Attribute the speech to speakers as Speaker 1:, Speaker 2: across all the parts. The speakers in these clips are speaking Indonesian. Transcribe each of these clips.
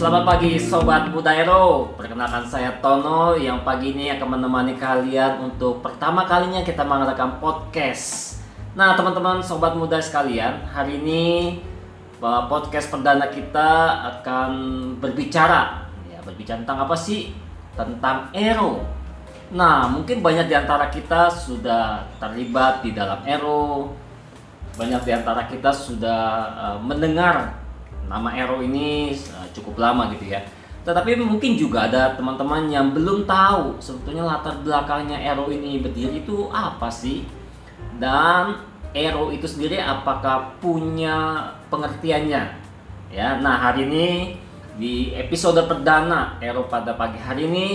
Speaker 1: selamat pagi Sobat Budairo Perkenalkan saya Tono yang pagi ini akan menemani kalian untuk pertama kalinya kita mengadakan podcast. Nah teman-teman Sobat Muda sekalian Hari ini podcast perdana kita akan berbicara. Ya Berbicara tentang apa sih? Tentang Ero. Nah mungkin banyak di antara kita sudah terlibat di dalam Ero. Banyak di antara kita sudah uh, mendengar nama Ero ini uh, cukup lama gitu ya. Tetapi mungkin juga ada teman-teman yang belum tahu sebetulnya latar belakangnya Ero ini berdiri itu apa sih? Dan Ero itu sendiri apakah punya pengertiannya? Ya, nah hari ini di episode perdana Ero pada pagi hari ini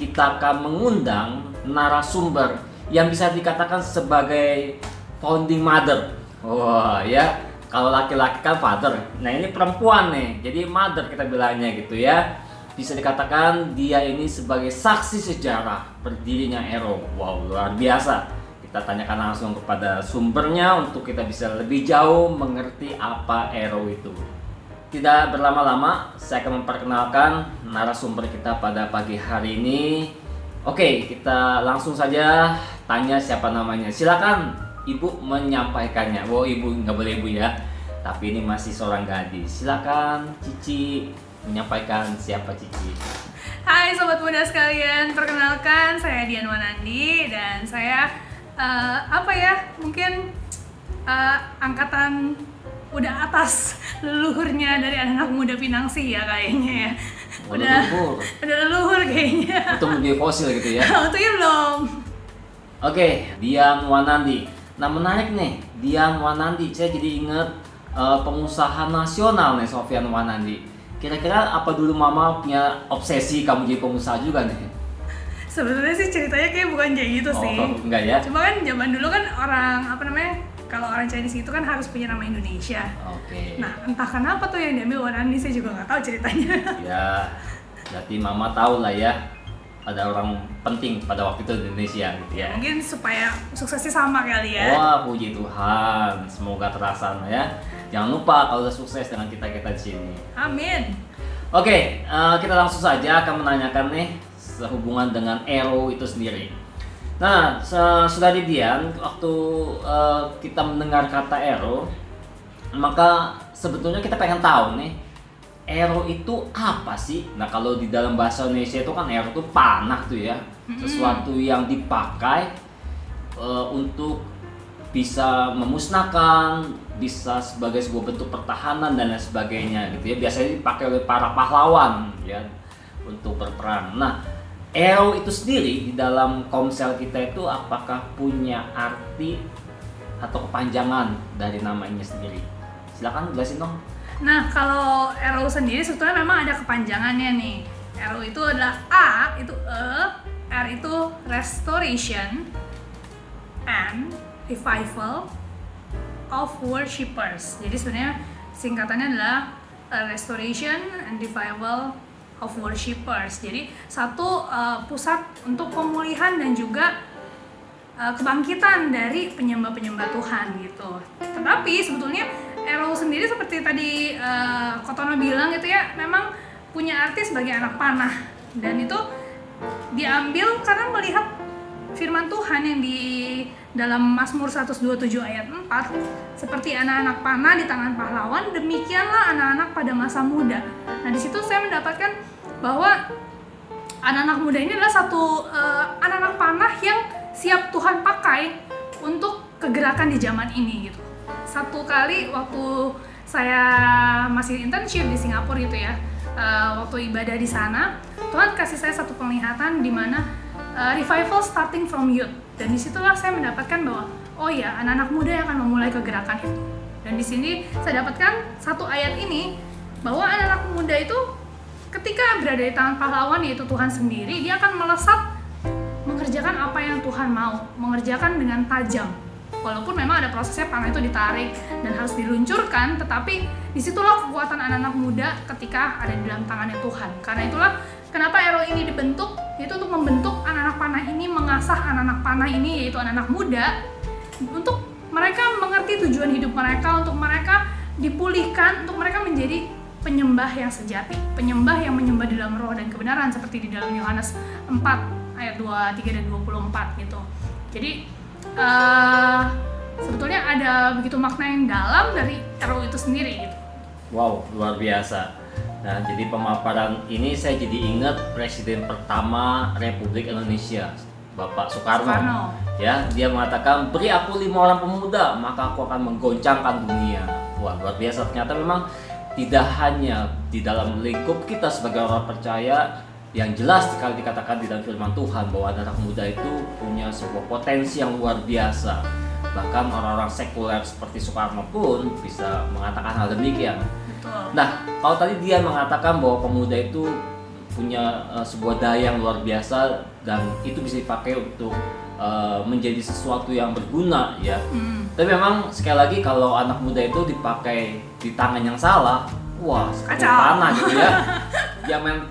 Speaker 1: kita akan mengundang narasumber yang bisa dikatakan sebagai founding mother. Wah, ya kalau laki-laki kan father. Nah ini perempuan nih. Jadi mother kita bilangnya gitu ya. Bisa dikatakan dia ini sebagai saksi sejarah berdirinya Ero. Wow luar biasa. Kita tanyakan langsung kepada sumbernya untuk kita bisa lebih jauh mengerti apa Ero itu. Tidak berlama-lama saya akan memperkenalkan narasumber kita pada pagi hari ini. Oke, kita langsung saja tanya siapa namanya. Silakan ibu menyampaikannya. Wow, ibu nggak boleh ibu ya. Tapi ini masih seorang gadis. Silakan Cici menyampaikan siapa Cici.
Speaker 2: Hai sobat muda sekalian, perkenalkan saya Dian Wanandi dan saya uh, apa ya mungkin uh, angkatan udah atas leluhurnya dari anak-anak muda Pinangsi ya kayaknya ya.
Speaker 1: Udah leluhur.
Speaker 2: Udah leluhur kayaknya.
Speaker 1: Untuk lebih fosil gitu ya.
Speaker 2: Untuknya belum.
Speaker 1: Oke, Dian Wanandi. Nah menarik nih, Dian Wanandi. Saya jadi inget uh, pengusaha nasional nih Sofian Wanandi. Kira-kira apa dulu Mama punya obsesi kamu jadi pengusaha juga nih?
Speaker 2: Sebenarnya sih ceritanya kayak bukan kayak gitu
Speaker 1: oh,
Speaker 2: sih.
Speaker 1: enggak ya?
Speaker 2: Cuma kan zaman dulu kan orang apa namanya? Kalau orang Chinese itu kan harus punya nama Indonesia.
Speaker 1: Oke. Okay.
Speaker 2: Nah entah kenapa tuh yang diambil Wanandi saya juga nggak tahu ceritanya.
Speaker 1: Ya, berarti Mama tahu lah ya ada orang penting pada waktu itu di Indonesia gitu ya.
Speaker 2: Mungkin supaya suksesnya sama kali ya.
Speaker 1: Wah, puji Tuhan. Semoga terasa ya. Jangan lupa kalau udah sukses dengan kita kita di sini.
Speaker 2: Amin.
Speaker 1: Oke, uh, kita langsung saja akan menanyakan nih sehubungan dengan Ero itu sendiri. Nah, sudah di Dian, waktu uh, kita mendengar kata Ero, maka sebetulnya kita pengen tahu nih Ero itu apa sih? Nah kalau di dalam bahasa Indonesia itu kan ero itu panah tuh ya, sesuatu yang dipakai uh, untuk bisa memusnahkan, bisa sebagai sebuah bentuk pertahanan dan lain sebagainya gitu ya. Biasanya dipakai oleh para pahlawan ya untuk berperang. Nah ero itu sendiri di dalam komsel kita itu apakah punya arti atau kepanjangan dari namanya sendiri? Silakan jelasin dong.
Speaker 2: Nah, kalau RU sendiri sebetulnya memang ada kepanjangannya nih. RU itu adalah A itu E, R itu restoration and revival of worshippers. Jadi sebenarnya singkatannya adalah restoration and revival of worshippers. Jadi satu uh, pusat untuk pemulihan dan juga uh, kebangkitan dari penyembah-penyembah Tuhan gitu. Tetapi sebetulnya Errol sendiri seperti tadi uh, Kotono bilang gitu ya, memang punya arti sebagai anak panah dan itu diambil karena melihat firman Tuhan yang di dalam Mazmur 127 ayat 4 seperti anak-anak panah di tangan pahlawan demikianlah anak-anak pada masa muda. Nah, di situ saya mendapatkan bahwa anak-anak muda ini adalah satu uh, anak-anak panah yang siap Tuhan pakai untuk kegerakan di zaman ini gitu. Satu kali waktu saya masih internship di Singapura gitu ya, uh, waktu ibadah di sana, Tuhan kasih saya satu penglihatan di mana uh, revival starting from youth. Dan di situlah saya mendapatkan bahwa oh ya anak-anak muda yang akan memulai kegerakan itu. Dan di sini saya dapatkan satu ayat ini bahwa anak-anak muda itu ketika berada di tangan pahlawan yaitu Tuhan sendiri, dia akan melesat mengerjakan apa yang Tuhan mau, mengerjakan dengan tajam. Walaupun memang ada prosesnya panah itu ditarik dan harus diluncurkan, tetapi di situlah kekuatan anak-anak muda ketika ada di dalam tangannya Tuhan. Karena itulah kenapa Ero ini dibentuk, yaitu untuk membentuk anak-anak panah ini, mengasah anak-anak panah ini, yaitu anak-anak muda, untuk mereka mengerti tujuan hidup mereka, untuk mereka dipulihkan, untuk mereka menjadi penyembah yang sejati, penyembah yang menyembah di dalam roh dan kebenaran seperti di dalam Yohanes 4 ayat 23 dan 24 gitu. Jadi uh, sebetulnya ada begitu makna yang dalam dari RU itu sendiri gitu.
Speaker 1: Wow, luar biasa. Nah, jadi pemaparan ini saya jadi ingat Presiden pertama Republik Indonesia, Bapak Soekarno.
Speaker 2: Soekarno.
Speaker 1: Ya, dia mengatakan beri aku lima orang pemuda, maka aku akan menggoncangkan dunia. Wah, luar biasa. Ternyata memang tidak hanya di dalam lingkup kita sebagai orang percaya yang jelas sekali dikatakan di dalam firman Tuhan bahwa anak muda itu punya sebuah potensi yang luar biasa. Bahkan orang-orang sekuler seperti Soekarno pun bisa mengatakan hal demikian. Nah kalau tadi dia mengatakan bahwa pemuda itu punya uh, sebuah daya yang luar biasa dan itu bisa dipakai untuk uh, menjadi sesuatu yang berguna ya.
Speaker 2: Hmm.
Speaker 1: tapi memang sekali lagi kalau anak muda itu dipakai di tangan yang salah, wah panah gitu ya. Dia main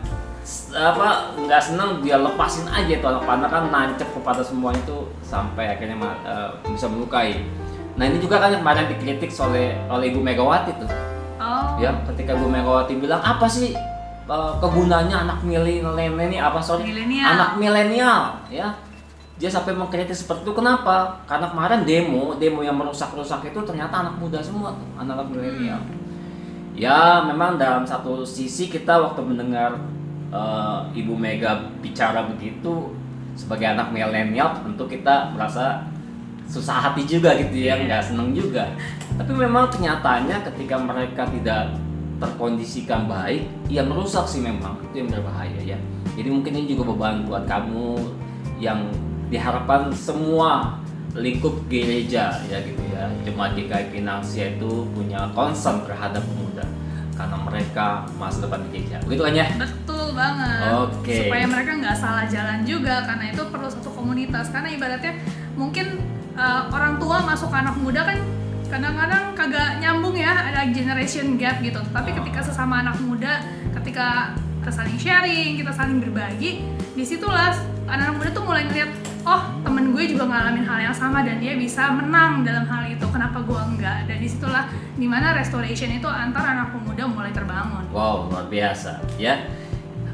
Speaker 1: apa nggak senang dia lepasin aja anak panah. Kan nancep kepada semua itu sampai akhirnya eh, bisa melukai. Nah ini juga kan yang kemarin dikritik oleh oleh Ibu Megawati tuh,
Speaker 2: Oh.
Speaker 1: ya ketika Ibu Megawati bilang apa sih eh, kegunaannya anak milenial ini? Apa sorry?
Speaker 2: Milenial.
Speaker 1: anak milenial. Ya. Dia sampai mengkritik seperti itu. Kenapa? Karena kemarin demo demo yang merusak-rusak itu ternyata anak muda semua tuh anak-anak milenial. Ya memang dalam satu sisi kita waktu mendengar eh, ibu Mega bicara begitu sebagai anak milenial tentu kita merasa susah hati juga gitu ya nggak seneng juga. Tapi memang kenyataannya ketika mereka tidak terkondisikan baik ya merusak sih memang itu yang berbahaya ya. Jadi mungkin ini juga beban buat kamu yang diharapkan semua lingkup gereja ya gitu ya. Jemaat GKI Pinangsia itu punya concern terhadap pemuda karena mereka masa depan gereja. Begitu kan ya
Speaker 2: Betul banget.
Speaker 1: Oke.
Speaker 2: Supaya mereka nggak salah jalan juga karena itu perlu satu komunitas. Karena ibaratnya mungkin uh, orang tua masuk ke anak muda kan kadang-kadang kagak nyambung ya ada generation gap gitu. Tapi ketika sesama anak muda, ketika kita saling sharing, kita saling berbagi, di situlah anak-anak muda tuh mulai ngeliat oh temen gue juga ngalamin hal yang sama dan dia bisa menang dalam hal itu kenapa gue enggak dan di situlah di mana restoration itu antar anak pemuda mulai terbangun
Speaker 1: Wow, luar biasa ya.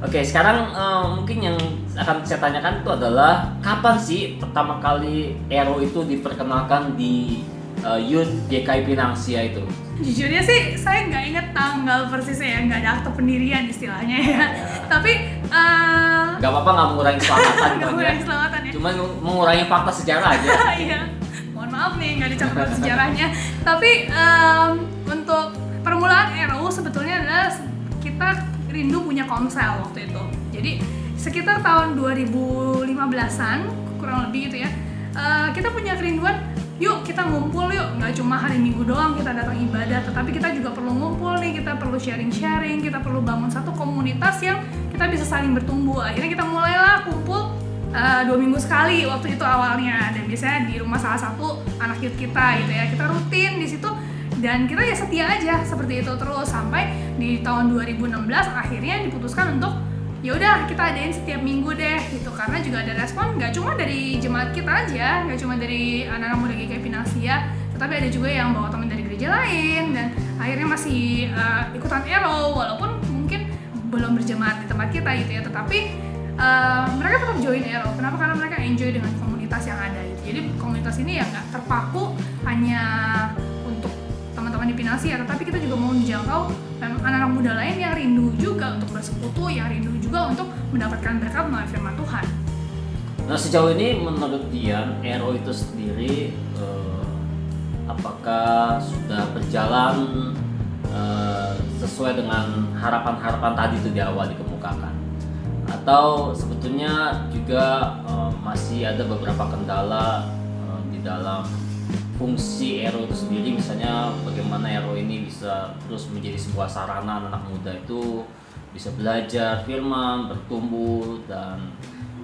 Speaker 1: Oke, sekarang eh, mungkin yang akan saya tanyakan itu adalah kapan sih pertama kali Ero itu diperkenalkan di eh, Youth GKI Pinangsia itu?
Speaker 2: Jujurnya sih saya nggak inget tanggal persisnya ya, nggak ada akte pendirian istilahnya ya. Tapi eh,
Speaker 1: Gak apa-apa nggak mengurangi selamatan
Speaker 2: nggak
Speaker 1: ya.
Speaker 2: mengurangi keselamatan ya.
Speaker 1: Cuma mengurangi fakta sejarah aja.
Speaker 2: Iya. Mohon maaf nih nggak dicatat sejarahnya. Tapi em, untuk permulaan RU sebetulnya adalah kita rindu punya komsel waktu itu. Jadi sekitar tahun 2015-an kurang lebih gitu ya. eh, kita punya kerinduan yuk kita ngumpul yuk nggak cuma hari minggu doang kita datang ibadah tetapi kita juga perlu ngumpul nih kita perlu sharing-sharing kita perlu bangun satu komunitas yang kita bisa saling bertumbuh akhirnya kita mulailah kumpul uh, dua minggu sekali waktu itu awalnya dan biasanya di rumah salah satu anak youth kita gitu ya kita rutin di situ dan kita ya setia aja seperti itu terus sampai di tahun 2016 akhirnya diputuskan untuk ya udah kita adain setiap minggu deh gitu. Karena juga ada respon nggak cuma dari jemaat kita aja nggak cuma dari anak-anak muda GKI Pinangsia tetapi ada juga yang bawa teman dari gereja lain dan akhirnya masih uh, ikutan ero walaupun mungkin belum berjemaat di tempat kita gitu ya. Tetapi uh, mereka tetap join ero kenapa? Karena mereka enjoy dengan komunitas yang ada gitu. Jadi komunitas ini ya nggak terpaku hanya di Pinangsia tetapi kita juga mau menjangkau anak-anak muda lain yang rindu juga untuk bersekutu yang rindu juga untuk mendapatkan berkat melalui firman Tuhan
Speaker 1: Nah sejauh ini menurut Dian, Ero itu sendiri eh, apakah sudah berjalan eh, sesuai dengan harapan-harapan tadi itu di awal dikemukakan? Atau sebetulnya juga eh, masih ada beberapa kendala eh, di dalam fungsi Ero itu sendiri misalnya bagaimana Ero ini bisa terus menjadi sebuah sarana anak muda itu bisa belajar firman, bertumbuh dan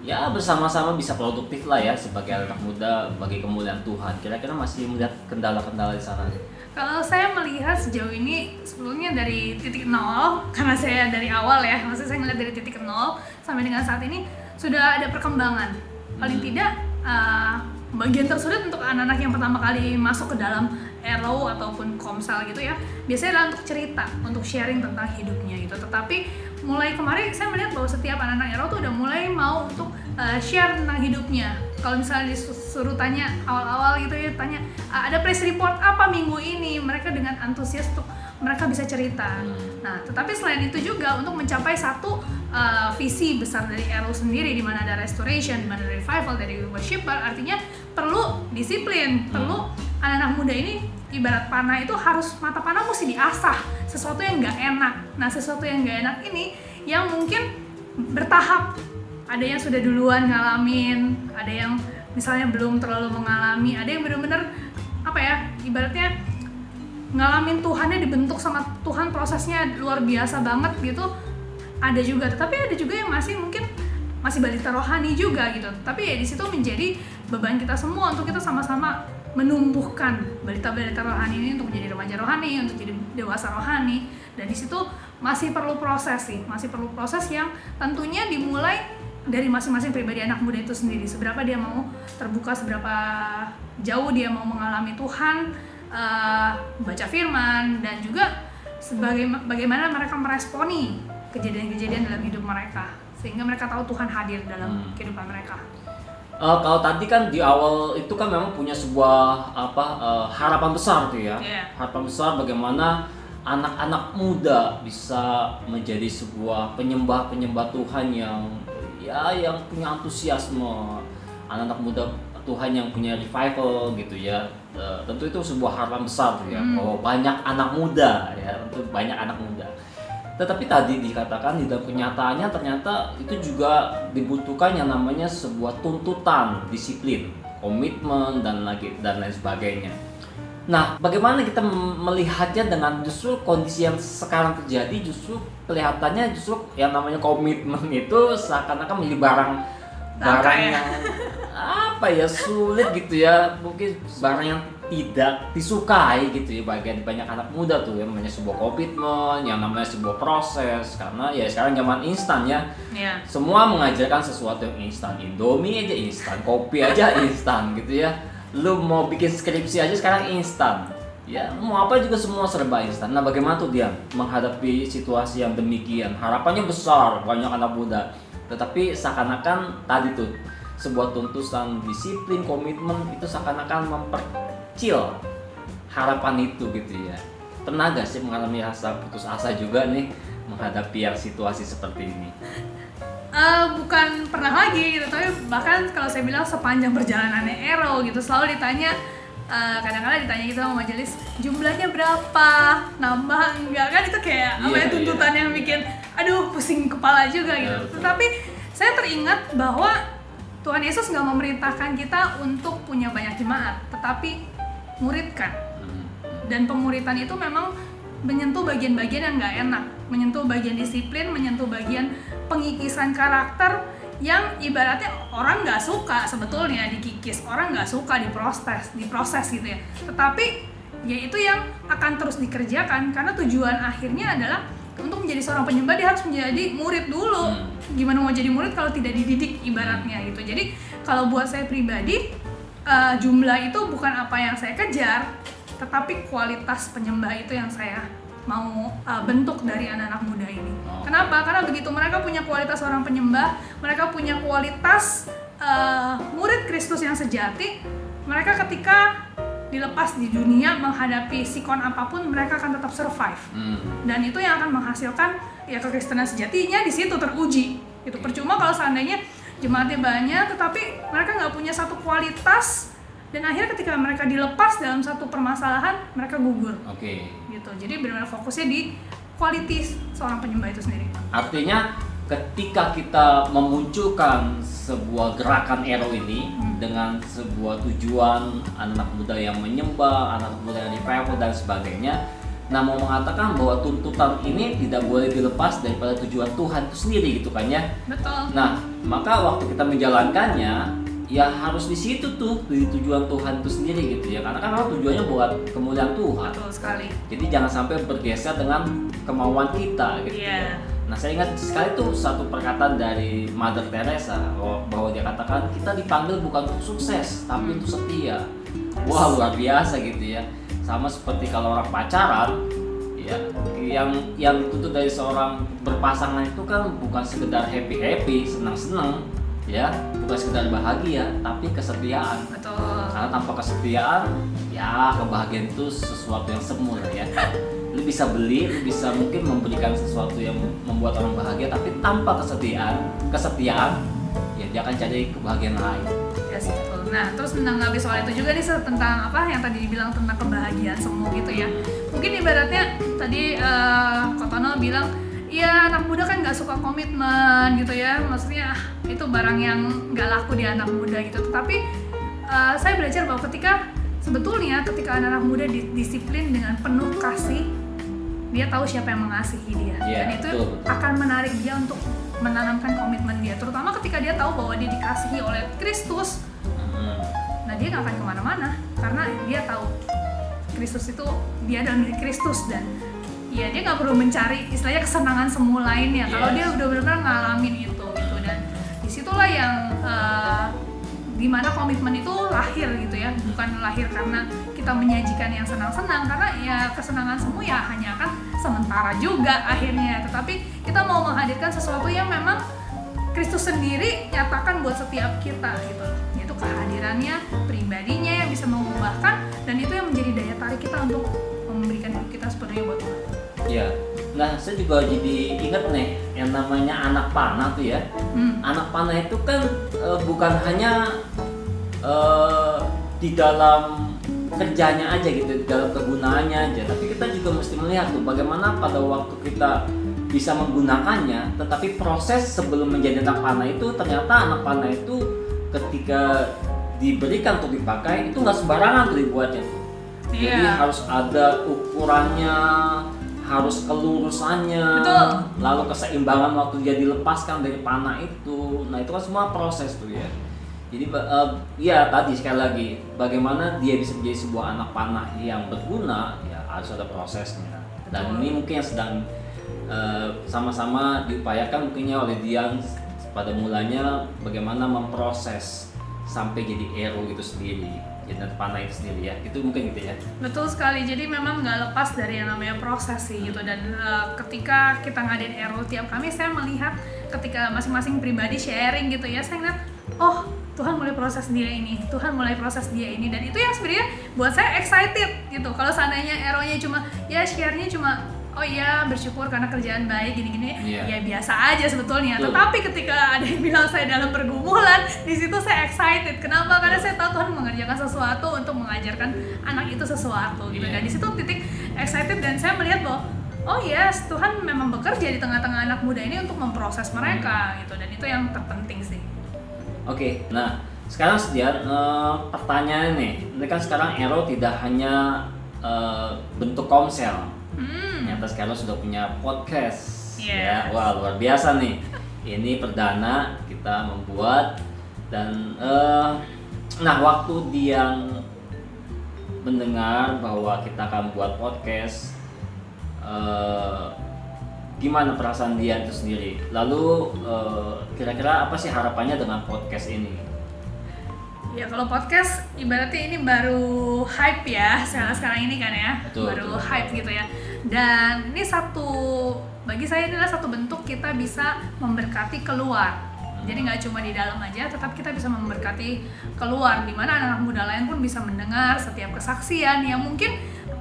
Speaker 1: ya bersama-sama bisa produktif lah ya sebagai anak muda bagi kemuliaan Tuhan. Kira-kira masih melihat kendala-kendala di sana?
Speaker 2: Kalau saya melihat sejauh ini sebelumnya dari titik nol karena saya dari awal ya, maksudnya saya melihat dari titik nol sampai dengan saat ini sudah ada perkembangan. Paling
Speaker 1: Hmm.
Speaker 2: tidak uh, bagian tersulit untuk anak-anak yang pertama kali masuk ke dalam Arrow ataupun Komsel gitu ya biasanya adalah untuk cerita untuk sharing tentang hidupnya gitu. Tetapi mulai kemarin saya melihat bahwa setiap anak-anak Arrow tuh udah mulai mau untuk uh, share tentang hidupnya. Kalau misalnya disuruh tanya awal-awal gitu ya tanya ada press report apa minggu ini? Mereka dengan antusias untuk mereka bisa cerita. Hmm. Nah, tetapi selain itu juga untuk mencapai satu uh, visi besar dari Arrow sendiri di mana ada restoration, di mana ada revival dari worshiper, artinya perlu disiplin, hmm. perlu anak-anak muda ini ibarat panah itu harus mata panah mesti diasah sesuatu yang nggak enak. Nah, sesuatu yang nggak enak ini yang mungkin bertahap. Ada yang sudah duluan ngalamin, ada yang misalnya belum terlalu mengalami, ada yang benar-benar apa ya, ibaratnya ngalamin Tuhannya dibentuk sama Tuhan prosesnya luar biasa banget gitu. Ada juga tapi ada juga yang masih mungkin masih balita rohani juga gitu. Tapi ya di situ menjadi beban kita semua untuk kita sama-sama menumbuhkan balita-balita rohani ini untuk menjadi remaja rohani untuk jadi dewasa rohani. Dan di situ masih perlu proses sih masih perlu proses yang tentunya dimulai dari masing-masing pribadi anak muda itu sendiri. Seberapa dia mau terbuka seberapa jauh dia mau mengalami Tuhan uh, baca firman dan juga sebagai bagaimana mereka meresponi kejadian-kejadian dalam hidup mereka sehingga mereka tahu Tuhan hadir dalam hmm. kehidupan mereka.
Speaker 1: Uh, kalau tadi kan di awal itu kan memang punya sebuah apa uh, harapan besar tuh ya yeah. harapan besar bagaimana anak-anak muda bisa menjadi sebuah penyembah penyembah Tuhan yang ya yang punya antusiasme anak-anak muda Tuhan yang punya revival gitu ya uh, tentu itu sebuah harapan besar ya hmm. bahwa banyak anak muda ya tentu banyak anak muda tetapi tadi dikatakan di dalam kenyataannya ternyata itu juga dibutuhkan yang namanya sebuah tuntutan disiplin komitmen dan lagi dan lain sebagainya Nah, bagaimana kita melihatnya dengan justru kondisi yang sekarang terjadi justru kelihatannya justru yang namanya komitmen itu seakan-akan menjadi barang barang ya? yang apa ya sulit gitu ya. Mungkin barang yang tidak disukai gitu ya. Bagian banyak anak muda tuh yang namanya sebuah komitmen yang namanya sebuah proses. Karena ya sekarang zaman instan ya. Yeah. semua mengajarkan sesuatu yang instan. Indomie aja instan kopi aja instan gitu ya. Lu mau bikin skripsi aja sekarang instan. Ya mau apa juga semua serba instan. Nah bagaimana tuh dia menghadapi situasi yang demikian? Harapannya besar banyak anak muda tetapi seakan-akan tadi tuh sebuah tuntutan disiplin komitmen itu seakan-akan memperkecil harapan itu gitu ya. Pernah gak sih mengalami rasa putus asa juga nih menghadapi yang situasi seperti ini?
Speaker 2: Uh, bukan pernah lagi gitu tapi bahkan kalau saya bilang sepanjang perjalanannya Ero gitu selalu ditanya kadang kadang-kadang ditanya gitu sama majelis jumlahnya berapa? Nambah enggak? Kan itu kayak yeah, apa ya iya, tuntutan yeah. yang bikin aduh pusing kepala juga gitu yeah, tetapi saya teringat bahwa Tuhan Yesus nggak memerintahkan kita untuk punya banyak jemaat, tetapi muridkan. Hmm. Dan pemuritan itu memang menyentuh bagian-bagian yang nggak enak, menyentuh bagian disiplin, menyentuh bagian pengikisan karakter yang ibaratnya orang nggak suka sebetulnya dikikis, orang nggak suka diproses, diproses gitu ya. Tetapi ya itu yang akan terus dikerjakan karena tujuan akhirnya adalah untuk menjadi seorang penyembah dia harus menjadi murid dulu hmm. gimana mau jadi murid kalau tidak dididik ibaratnya gitu jadi kalau buat saya pribadi uh, jumlah itu bukan apa yang saya kejar tetapi kualitas penyembah itu yang saya mau uh, bentuk dari anak-anak muda ini. Oh. Kenapa? Karena begitu mereka punya kualitas seorang penyembah, mereka punya kualitas uh, murid Kristus yang sejati, mereka ketika dilepas di dunia menghadapi sikon apa pun mereka akan tetap survive. Hmm. dan itu yang akan menghasilkan ya kekristenan sejatinya di situ teruji. Itu percuma kalau seandainya jemaatnya banyak tetapi mereka nggak punya satu kualitas dan akhirnya ketika mereka dilepas dalam satu permasalahan mereka gugur.
Speaker 1: Oke. Okay.
Speaker 2: gitu. Jadi benar-benar fokusnya di kualitas seorang penyembah itu sendiri.
Speaker 1: Artinya ketika kita memunculkan sebuah gerakan Ero ini hmm. dengan sebuah tujuan anak muda yang menyembah, anak muda yang revival dan sebagainya, nah mau mengatakan bahwa tuntutan ini tidak boleh dilepas daripada tujuan Tuhan itu sendiri gitu kan ya.
Speaker 2: Betul.
Speaker 1: Nah, maka waktu kita menjalankannya ya harus di situ tuh di tujuan Tuhan itu sendiri gitu ya karena kan kalau tujuannya buat kemuliaan Tuhan.
Speaker 2: Betul sekali.
Speaker 1: Jadi jangan sampai bergeser dengan kemauan kita gitu.
Speaker 2: Yeah.
Speaker 1: Ya Nah saya ingat sekali tuh satu perkataan dari Mother Teresa bahwa- dia katakan kita dipanggil bukan untuk sukses tapi untuk setia. Wah luar biasa gitu ya. Sama seperti kalau orang pacaran, ya yang yang dituntut dari seorang berpasangan itu kan bukan sekedar happy happy, senang senang, ya bukan sekedar bahagia, tapi kesetiaan.
Speaker 2: betul
Speaker 1: Karena tanpa kesetiaan, ya kebahagiaan itu sesuatu yang semu ya. Lu bisa beli, lu bisa mungkin memberikan sesuatu yang membuat orang bahagia, tapi tanpa kesetiaan, kesetiaan, ya dia akan cari kebahagiaan lain.
Speaker 2: Yes, betul. Nah, terus menanggapi soal itu juga nih tentang apa yang tadi dibilang tentang kebahagiaan semu gitu ya. Mungkin ibaratnya tadi eh Kotono bilang, iya anak muda kan nggak suka komitmen gitu ya. Maksudnya ah, itu barang yang nggak laku di anak muda gitu. Tetapi eh, saya belajar bahwa ketika sebetulnya ketika anak-anak muda disiplin dengan penuh kasih, dia tahu siapa yang mengasihi dia
Speaker 1: Iya,
Speaker 2: dan itu
Speaker 1: betul, betul.
Speaker 2: akan menarik dia untuk menanamkan komitmen dia terutama ketika dia tahu bahwa dia dikasihi oleh Kristus
Speaker 1: Hmm.
Speaker 2: nah dia nggak akan ke mana-mana karena dia tahu Kristus itu dia adalah milik Kristus dan ya dia nggak perlu mencari istilahnya kesenangan semu lainnya kalau
Speaker 1: Yes.
Speaker 2: dia udah benar-benar ngalamin itu gitu dan di situlah yang eh, di mana komitmen itu lahir gitu ya bukan lahir karena kita menyajikan yang senang-senang karena ya kesenangan semu ya hanya akan sementara juga akhirnya tetapi kita mau menghadirkan sesuatu yang memang Kristus sendiri nyatakan buat setiap kita gitu yaitu kehadirannya pribadinya yang bisa mengubahkan dan itu yang menjadi daya tarik kita untuk memberikan hidup kita sepenuhnya buat Tuhan
Speaker 1: Ya, nah saya juga jadi ingat nih yang namanya anak panah tuh ya.
Speaker 2: hmm.
Speaker 1: Anak panah itu kan eh, bukan hanya eh, di dalam kerjanya aja gitu, dalam kegunaannya aja, tapi kita juga mesti melihat tuh bagaimana pada waktu kita bisa menggunakannya, tetapi proses sebelum menjadi anak panah itu ternyata anak panah itu ketika diberikan untuk dipakai itu nggak sembarangan tuh dibuatnya tuh. Jadi
Speaker 2: Iya.
Speaker 1: harus ada ukurannya, harus kelurusannya,
Speaker 2: Betul.
Speaker 1: lalu keseimbangan waktu dia dilepaskan dari panah itu. Nah itu kan semua proses tuh ya. Jadi eh, ya tadi sekali lagi bagaimana dia bisa menjadi sebuah anak panah yang berguna ya harus ada prosesnya. Dan ini mungkin yang sedang eh, sama-sama diupayakan mungkinnya oleh Dian pada mulanya bagaimana memproses sampai jadi hero itu sendiri, jadi panah itu sendiri ya. Itu mungkin gitu ya.
Speaker 2: Betul sekali, jadi memang nggak lepas dari yang namanya proses sih gitu dan eh, ketika kita ngadain Ero tiap kami saya melihat ketika masing-masing pribadi sharing gitu ya saya ngeliat oh Tuhan mulai proses dia ini, Tuhan mulai proses dia ini. Dan itu yang sebenarnya buat saya excited gitu. Kalau seandainya Ero-nya cuma ya share-nya cuma oh iya bersyukur karena kerjaan baik gini-gini.
Speaker 1: Iya.
Speaker 2: ya biasa aja sebetulnya.
Speaker 1: Betul.
Speaker 2: tetapi ketika ada yang bilang saya dalam pergumulan di situ saya excited. Kenapa? Karena saya tahu Tuhan mengerjakan sesuatu untuk mengajarkan anak itu sesuatu gitu.
Speaker 1: Iya.
Speaker 2: dan di situ titik excited dan saya melihat bahwa oh yes Tuhan memang bekerja di tengah-tengah anak muda ini untuk memproses mereka gitu. Dan itu yang terpenting sih
Speaker 1: Oke, nah sekarang sedian eh, pertanyaan nih. Ini kan sekarang Ero tidak hanya eh, bentuk komsel.
Speaker 2: hmm
Speaker 1: Ternyata sekarang sudah punya podcast.
Speaker 2: Yes.
Speaker 1: Ya, wah luar biasa nih. Ini perdana kita membuat dan eh, nah waktu Dian mendengar bahwa kita akan buat podcast eh, gimana perasaan dia itu sendiri? Lalu eh, kira-kira apa sih harapannya dengan podcast ini?
Speaker 2: Ya kalau podcast ibaratnya ini baru hype ya sekarang sekarang ini kan ya.
Speaker 1: Betul,
Speaker 2: baru
Speaker 1: betul.
Speaker 2: hype gitu ya. Dan ini satu bagi saya ini adalah satu bentuk kita bisa memberkati keluar. Jadi nggak cuma di dalam aja tetapi kita bisa memberkati keluar di mana anak-anak muda lain pun bisa mendengar setiap kesaksian. Yang mungkin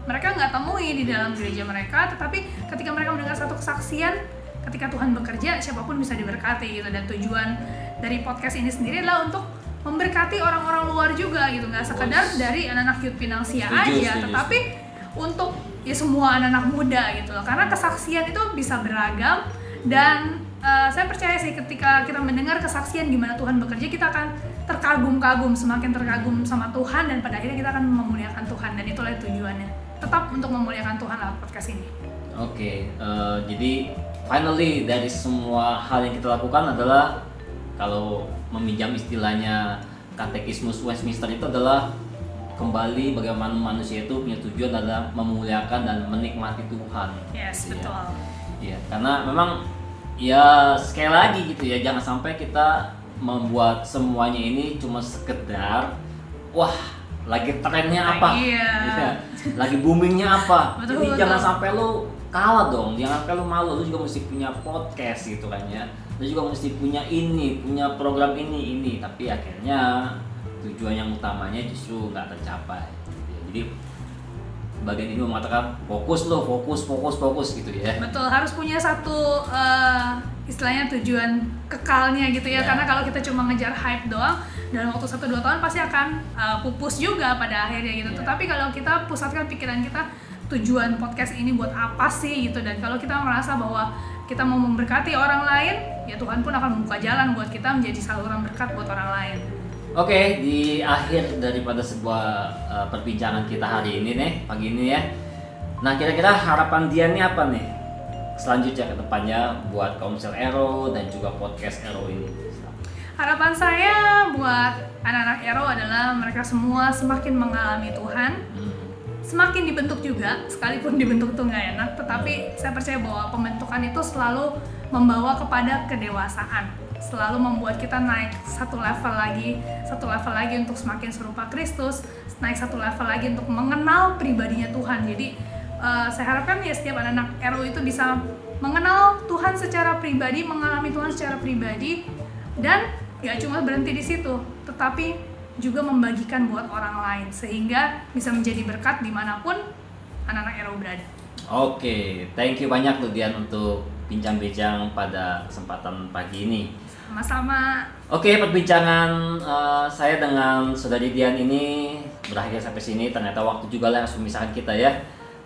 Speaker 2: mereka nggak temui di dalam gereja mereka tetapi ketika mereka mendengar satu kesaksian ketika Tuhan bekerja siapa pun bisa diberkati gitu. Dan tujuan dari podcast ini sendiri adalah untuk memberkati orang-orang luar juga gitu. Nggak sekedar dari anak-anak youth Pinangsia
Speaker 1: Setuju,
Speaker 2: aja
Speaker 1: setuju,
Speaker 2: tetapi untuk ya semua anak-anak muda gitu loh. Karena kesaksian itu bisa beragam dan eh, saya percaya sih ketika kita mendengar kesaksian gimana Tuhan bekerja kita akan terkagum-kagum semakin terkagum sama Tuhan dan pada akhirnya kita akan memuliakan Tuhan dan itulah tujuannya tetap untuk memuliakan Tuhan lewat podcast ini.
Speaker 1: Oke eh, jadi finally dari semua hal yang kita lakukan adalah kalau meminjam istilahnya katekismus Westminster itu adalah kembali bagaimana manusia itu punya tujuan adalah memuliakan dan menikmati Tuhan.
Speaker 2: Yes
Speaker 1: Iya.
Speaker 2: betul.
Speaker 1: Iya, karena memang ya sekali lagi gitu ya jangan sampai kita membuat semuanya ini cuma sekedar wah lagi trennya apa
Speaker 2: Iya.
Speaker 1: Iya. lagi boomingnya apa
Speaker 2: Betul,
Speaker 1: jadi
Speaker 2: betul.
Speaker 1: jangan sampai lu kalah dong jangan sampai lu malu lu juga mesti punya podcast gitu kan ya lu juga mesti punya ini punya program ini ini tapi akhirnya tujuan yang utamanya justru nggak tercapai Ya, jadi bagian ini mengatakan fokus lo fokus fokus fokus gitu ya
Speaker 2: Betul, harus punya satu eh, istilahnya tujuan kekalnya gitu ya.
Speaker 1: Ya.
Speaker 2: Karena kalau kita cuma ngejar hype doang, dalam waktu 1 2 tahun pasti akan eh, pupus juga pada akhirnya gitu.
Speaker 1: Ya.
Speaker 2: Tetapi kalau kita pusatkan pikiran kita tujuan podcast ini buat apa sih gitu dan kalau kita merasa bahwa kita mau memberkati orang lain, ya Tuhan pun akan membuka jalan buat kita menjadi saluran berkat buat orang lain.
Speaker 1: Oke, di akhir daripada sebuah uh, perbincangan kita hari ini nih, pagi ini ya. Nah, kira-kira harapan dia nih apa nih? Selanjutnya ke depannya buat Komsel Ero dan juga podcast Ero ini.
Speaker 2: Harapan saya buat anak-anak Ero adalah mereka semua semakin mengalami Tuhan, semakin dibentuk juga, sekalipun dibentuk tuh nggak enak, tetapi saya percaya bahwa pembentukan itu selalu membawa kepada kedewasaan, selalu membuat kita naik satu level lagi, satu level lagi untuk semakin serupa Kristus, naik satu level lagi untuk mengenal pribadinya Tuhan. Jadi eh, saya harapkan ya setiap anak-anak RO itu bisa mengenal Tuhan secara pribadi, mengalami Tuhan secara pribadi, dan gak cuma berhenti di situ, tetapi juga membagikan buat orang lain sehingga bisa menjadi berkat di mana pun anak-anak RO berada.
Speaker 1: Oke, thank you banyak tuh Dian untuk bincang-bincang pada kesempatan pagi ini.
Speaker 2: Sama-sama.
Speaker 1: Oke, perbincangan uh, saya dengan saudari Dian ini berakhir sampai sini. Ternyata waktu juga lah yang harus memisahkan kita ya.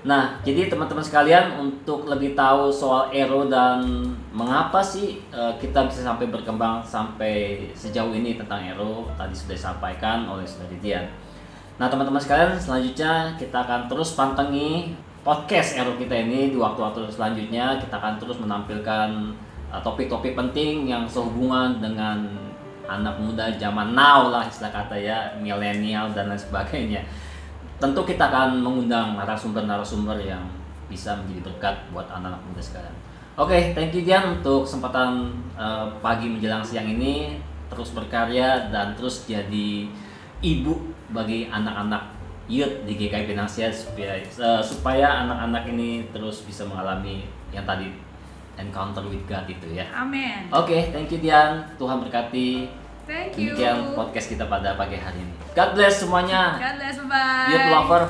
Speaker 1: Nah, jadi teman-teman sekalian untuk lebih tahu soal Ero dan mengapa sih uh, kita bisa sampai berkembang sampai sejauh ini tentang Ero tadi sudah disampaikan oleh saudari Dian. Nah, teman-teman sekalian, selanjutnya kita akan terus pantengi podcast Ero kita ini di waktu-waktu selanjutnya. Kita akan terus menampilkan uh, topik-topik penting yang sehubungan dengan anak muda zaman now lah istilah kata ya, milenial dan lain sebagainya. Tentu kita akan mengundang narasumber-narasumber yang bisa menjadi berkat buat anak-anak muda sekalian. Oke, thank you Dian untuk kesempatan uh, pagi menjelang siang ini terus berkarya dan terus jadi ibu bagi anak-anak youth di GKI Finansial supaya eh, supaya anak-anak ini terus bisa mengalami yang tadi encounter with God itu ya.
Speaker 2: Amin.
Speaker 1: Oke, thank you Dian. Tuhan berkati.
Speaker 2: Thank you.
Speaker 1: Demikian podcast kita pada pagi hari ini. God bless semuanya.
Speaker 2: God bless. Bye.
Speaker 1: Youth lover.